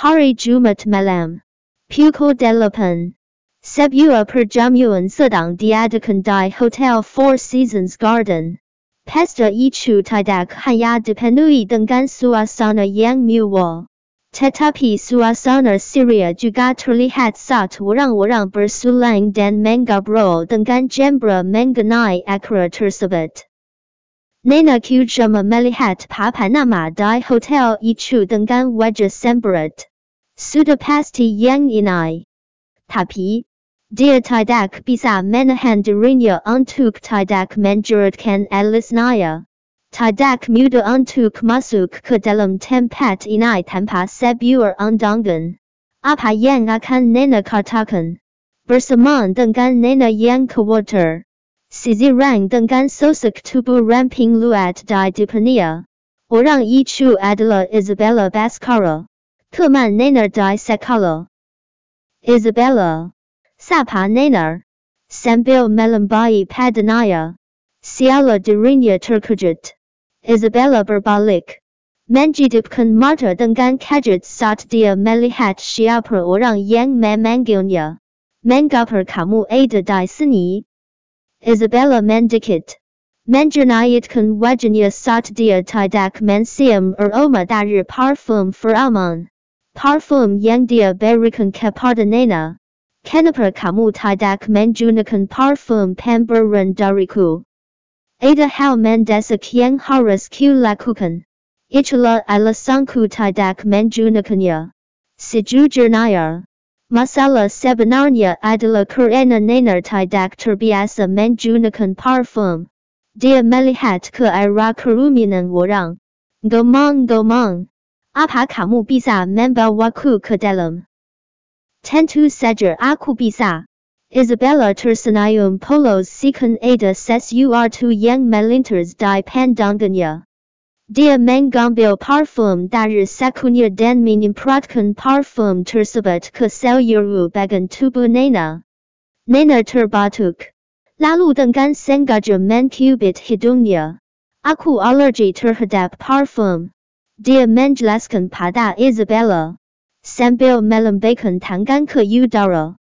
Hari Jumat Malam. Pukul Delapan. Sebua Perjamuan Sedang diadakan di Hotel Four Seasons Garden. Pesta itu tidak hanya dipenuhi dengan suasana er yang mewah. Tetapi suasana er ceria juga terlihat saat orang-orang bersulang dan mengobrol dengan gembira mengenai acara tersebut. Nina Kusuma melihat papan nama di hotel itu dengan wajah semburat. Sudah pasti yang ini. Tapi, dia tidak bisa menahan dirinya untuk tidak menjeratkan alisnya. Tidak mudah untuk masuk ke dalam tempat ini tanpa sebuah undangan. Apa yang akan Nena katakan? Bersamaan dengan Nena yang khawatir. Sizirang dengan sosok tubuh ramping luat di depannya. Orang itu adalah Isabella Baskara. Teman Nena di sekolah. Isabella. Sapa Nenar. Sambil melambai padanaya. Siala dirinya terkejut. Isabella berbalik. Menjidupkan mata dengan kaget Sat dia melihat siapa orang yang memanggilnya. Mengapa kamu ada di sini? Isabella mendikit. Menjernayatkan wajahnya saat dia tidak mensiam aroma dari parfum Feraman. Parfum yang dia berikan kepada Nena. Kenapa kamu tidak menggunakan parfum pembaruan dariku? Ada hal mendesak yang harus kulakukan. Itulah alasanku tidak menggunakannya. Sejujurnya, masalah sebenarnya adalah karena Nena tidak terbiasa menggunakan parfum. Dia melihat ke arah kerumunan orang. Gomong-gomong. Apa kamu bisa membawaku ke dalam? Tentu saja aku bisa. Isabella tersenyum polos sekan ada sesuatu yang melintas di pandangannya. Dia mengambil parfum dari sakunya dan menyemprotkan parfum tersebut ke seluruh bagian tubuh Nena. Nena terbatuk. Lalu dengan sengaja mencubit hidungnya. Aku alergi terhadap parfum. Dia menjelaskan pada Isabella sambil melambaikan tangan ke udara.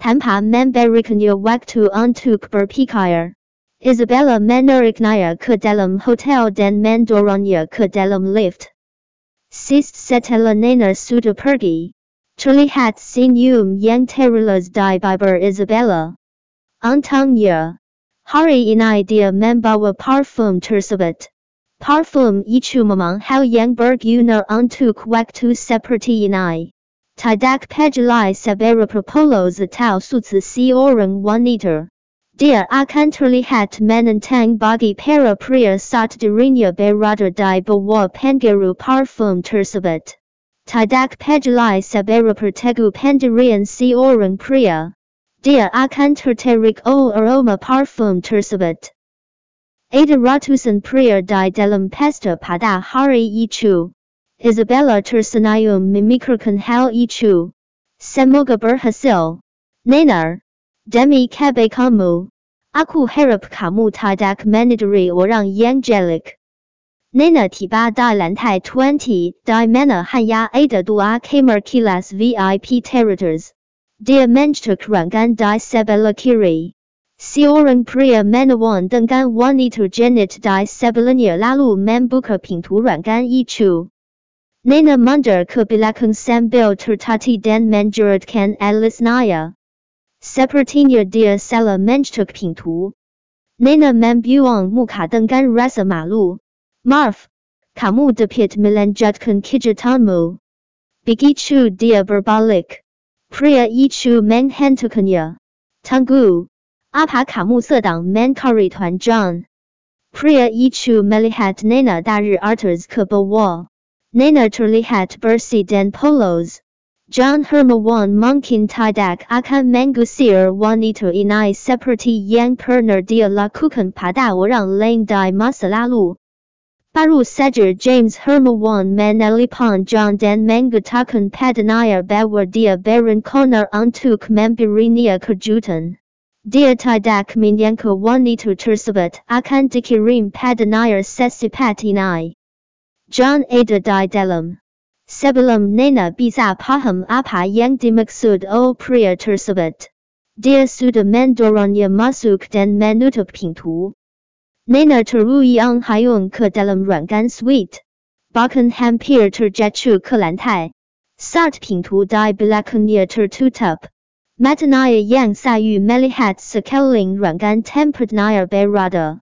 Tanpa memberikannya waktu untuk berpikir. Isabella menariknya ke dalam hotel dan mendorongnya ke dalam lift. Sis setelah Nena sudah pergi. Terlihat senyum yang terulaz di bibir Isabella. Untungnya, hari ini dia membawa parfum tersebut. Parfum itu memang hal yang berguna untuk waktu seperti ini. Tidak peduli seberapa polos atau suci seorang wanita. Dia akan terlihat menentang bagi para pria saat dirinya berada di bawah pengaruh parfum tersebut. Tidak peduli seberapa teguh pendirian seorang pria. Dia akan tertarik oleh aroma parfum tersebut. Ada ratusan pria di dalam pesta pada hari itu. Isabella tersenyum memikirkan hal itu. Semoga berhasil. Nenar. Demi kebaikanmu. Aku harap kamu tidak meniduri orang yang jelek. Nena tiba di lantai 20, di mana hanya ada dua kamar kelas VIP territors Dia mencetak ruangan di sebelah kiri. Seorang pria menawan dengan wanita jenit di sebelahnya lalu membuka pintu ruangan itu. Nena mundur ke belakang sambil tertati dan menjeratkan alisnya. Sepertinya dia salah mencetak pintu. Nena membuang muka dengan rasa malu. Maaf, kamu dapat melanjutkan kegiatanmu. Begitu dia berbalik. Pria itu menghentikannya. Tunggu. Apa kamu sedang mencari Tuan John? Pria itu melihat Nena dari atas ke bawah. Nena terlihat bersih dan polos. John Hermawan mungkin tidak akan mengusir wanita ini seperti yang pernah dia lakukan pada orang lain di masa lalu. Baru saja James Hermawan menelpon John dan mengatakan padanya bahwa dia berencana untuk memberinya kejutan. Dia tidak menyangka wanita tersebut akan dikirim pada padanya secepat ini. John ada di dalam. Sebelum Nena bisa paham apa yang dimaksud o pria tersebut. Dia sudah mendorongnya masuk dan menutup pintu. Nena teruyang hayung ke dalam ruangan suite. Bahkan hampir terjatuh ke lantai. Saat pintu di belakangnya tertutup. Matanya yang sayu melihat sekeliling ruangan tempatnya berada.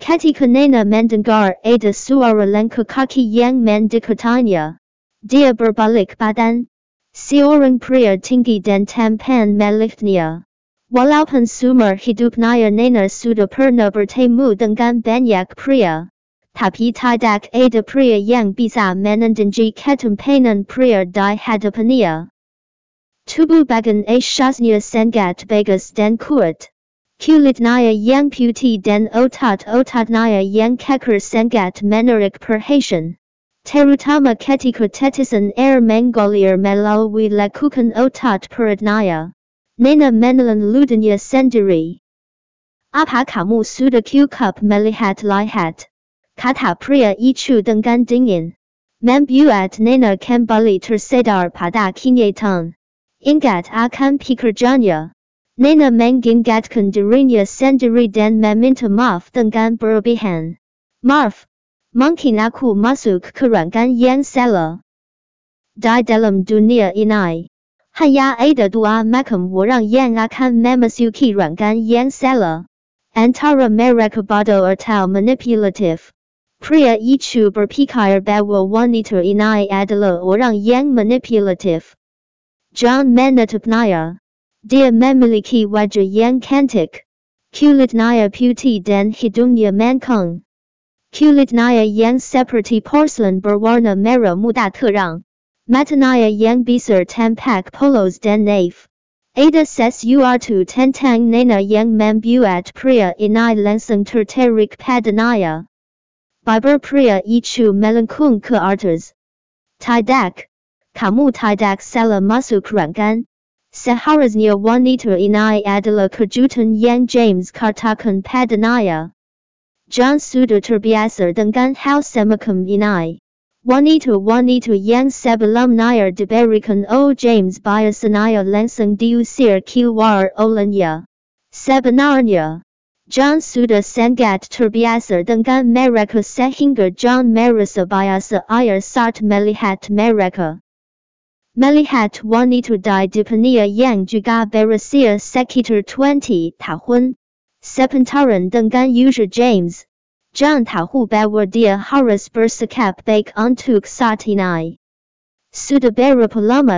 Ketika Nena mendengar ada suara langkah kaki yang mendekatinya. Dia berbalik badan. Seorang pria tinggi dan tampan melihatnya. Walaupun sumber hidupnya Nena sudah pernah bertemu dengan banyak pria. Tapi tidak ada pria yang bisa menandingi ketampanan pria di hadapannya. Tubuh bagan asyasnya sangat bagus dan kuat. Kulitnya yang putih dan otot-ototnya yang kekar sangat menarik perhatian. Terutama ketika tetesan air er mengalir melalui lakukan otot perutnya. Nena menelan ludahnya sendiri. Apa kamu sudah cukup melihat lihat? Kata pria itu dengan dingin. Membuat Nena kembali tersedar pada kenyataan. Ingat akan pekerjaannya. Nena mengingatkan dirinya sendiri dan meminta maaf dengan berlebihan. Maaf, mungkin aku masuk ke ruangan yang salah. Di dalam dunia ini, hanya ada dua macam orang yang akan memasuki ruangan yang salah. Antara mereka bodoh atau manipulatif. Pria itu berpikir bahwa wanita ini adalah orang yang manipulatif. John menatapnya. Dia memiliki wajah yang cantik. Kulitnya putih dan hidungnya mancung. Kulitnya yang seperti porcelain berwarna merah muda terang. Matanya yang besar tampak polos dan naif. Ada sesuatu tentang Nena yang membuat pria ini langsung tertarik padanya. Biber pria itu melengkung ke atas. Tidak. Kamu tidak salah masuk ruangan. Seharusnya wanita ini adalah kejutan yang James katakan padanya. John sudah terbiasa dengan hal semacam ini. Wanita-wanita yang sebelumnya diberikan oleh James biasanya langsung diusir keluar olehnya. Sebenarnya, John sudah sangat terbiasa dengan mereka sehingga John merasa biasa air saat melihat mereka. Melihat wanita di depannya yang juga berusia sekitar 20 tahun. Sepentaran dengan usia James. John tahu bahwa dia harus bersikap baik untuk saat ini. Sudah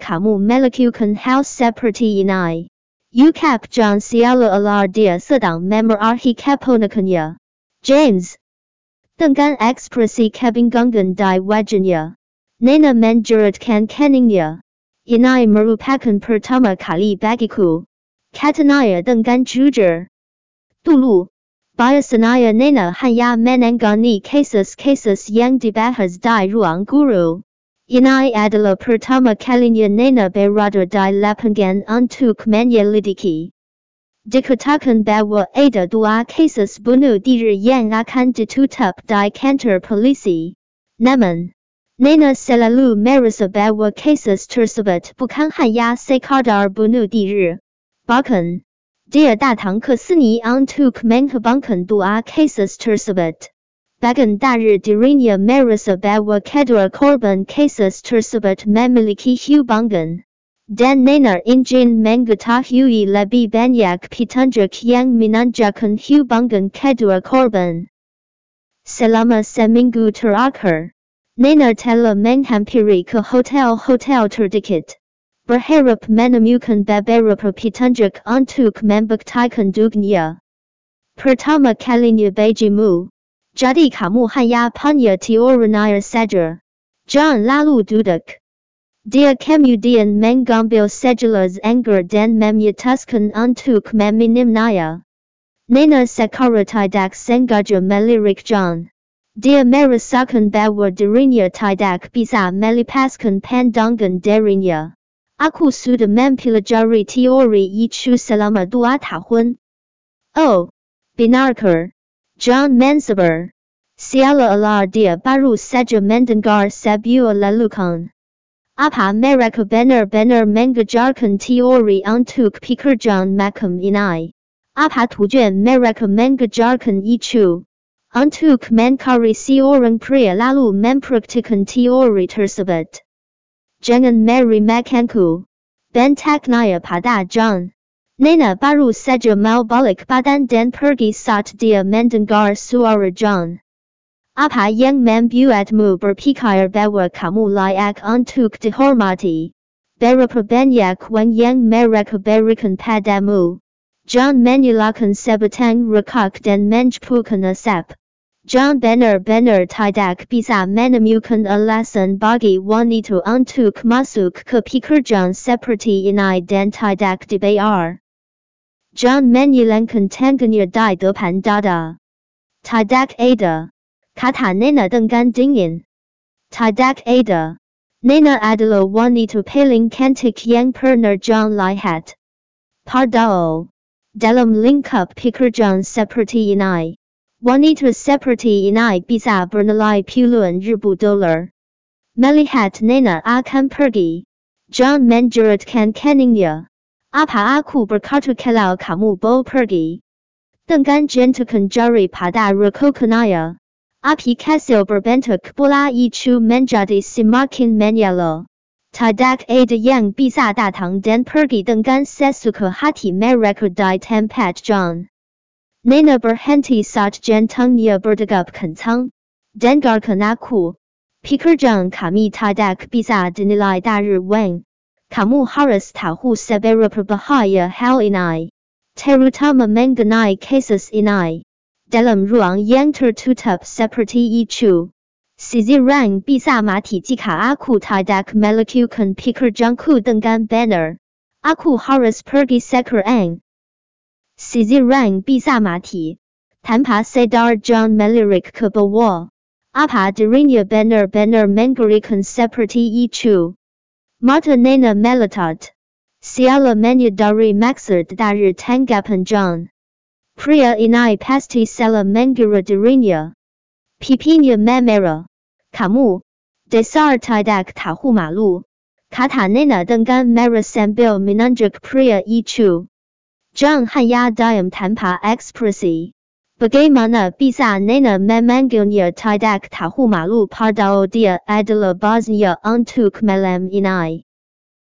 kamu melakukan hal seperti ini? Ukap John seolah-olah dia sedang memarahi keponakannya. James. Dengan ekspresi kebingungan di wajahnya. Nena menjeratkan keningnya. Ini merupakan pertama kali bagiku. Katanya dengan jujur. Dulu, biasanya Nena hanya menangani kasus-kasus yang dibahas di ruang guru. Inai adalah pertama kalinya Nena berada di lapangan untuk menyelidiki. Dikatakan bahwa ada dua kasus bunuh diri yang akan ditutup di kantor polisi. Namun, Nina selalu merasa bahwa kasus tersebut bukan hanya sekadar bunuh diri. Bahkan, dia datang ke sini untuk menghubungkan dua kasus tersebut. Bahkan dari dirinya merasa bahwa kedua korban kasus tersebut memiliki hubungan. Dan Nina ingin mengetahui lebih banyak petunjuk yang menanjakan hubungan kedua korban. Selama seminggu terakhir, Nena telah menghampiri ke hotel-hotel terdekat. Berharap menemukan beberapa petunjuk untuk membuktikan dugaannya. Pertama kalinya bagimu. Jadi kamu hanya punya teorinya saja. John lalu duduk. Dia kemudian mengambil sejelas anggur dan memutuskan untuk meminumnya. Nena secara tidak sengaja melirik John. Dia merasakan bahwa dirinya tidak bisa melepaskan pandangan darinya. Aku sudah mempelajari teori itu selama dua tahun. Oh, benarkah? John mensabar. Seolah-olah dia baru saja mendengar sebuah lelucon. Apa mereka benar benar mengajarkan teori untuk pekerjaan macam ini. Apa tujuan mereka mengajarkan itu? Untuk mencari seorang pria lalu mempraktikkan teori tersebut. Jangan meremehkanku. Bentaknya pada John. Nena baru saja mau badan dan pergi saat dia mendengar suara John. Apa yang membuatmu berpikir bahwa kamu layak untuk dihormati? Berapa banyak uang yang mereka berikan padamu? John menyalakan sebatang rokok dan menjepukan asap. John benar-benar tidak bisa menemukan alasan bagi wanita untuk masuk ke pekerjaan seperti ini dan tidak dibayar. John menyilangkan tangannya di depan dada. Tidak ada. Kata Nena dengan dingin. Tidak ada. Nena adalah wanita paling cantik yang pernah John lihat. Padahal. Dalam lingkup pekerjaan seperti ini. Wanita seperti ini bisa bernilai puluhan ribu dolar. Melihat Nena akan pergi. John menjeratkan keningnya. Apa aku berkata kalau kamu mau pergi? Dengan jentakan jari pada rokokanaya. Api kasil berbentuk bola itu menjadi semakin menyala. Tidak ada yang bisa datang dan pergi dengan sesuka hati mereka di tempat John. Nena berhenti saat jantungnya berdegup kencang. Dengarkan aku. Pekerjaan kami tidak bisa dinilai dari uang. Kamu harus tahu seberapa bahaya hal ini. Terutama mengenai kasus ini. Dalam ruang yang tertutup seperti itu. Seseorang bisa mati jika aku tidak melakukan pekerjaanku dengan benar. Aku harus pergi sekarang. Seseorang bisa mati. Tanpa sadar John melirik ke bawah. Apa dirinya benar-benar mengerikan seperti itu. Mata Nena meletot. Siala menyadari maksud dari tanggapan John. Pria ini pasti salah mengira dirinya. Pipinya memerah. Kamu. Dasar tidak tahu malu. Kata Nena dengan marah sambil menanjak pria itu. John hanya diam tanpa expressi Bagaimana bisa Nena memanggilnya tidak tahu malu pada dia adalah Bosnia untuk malam ini.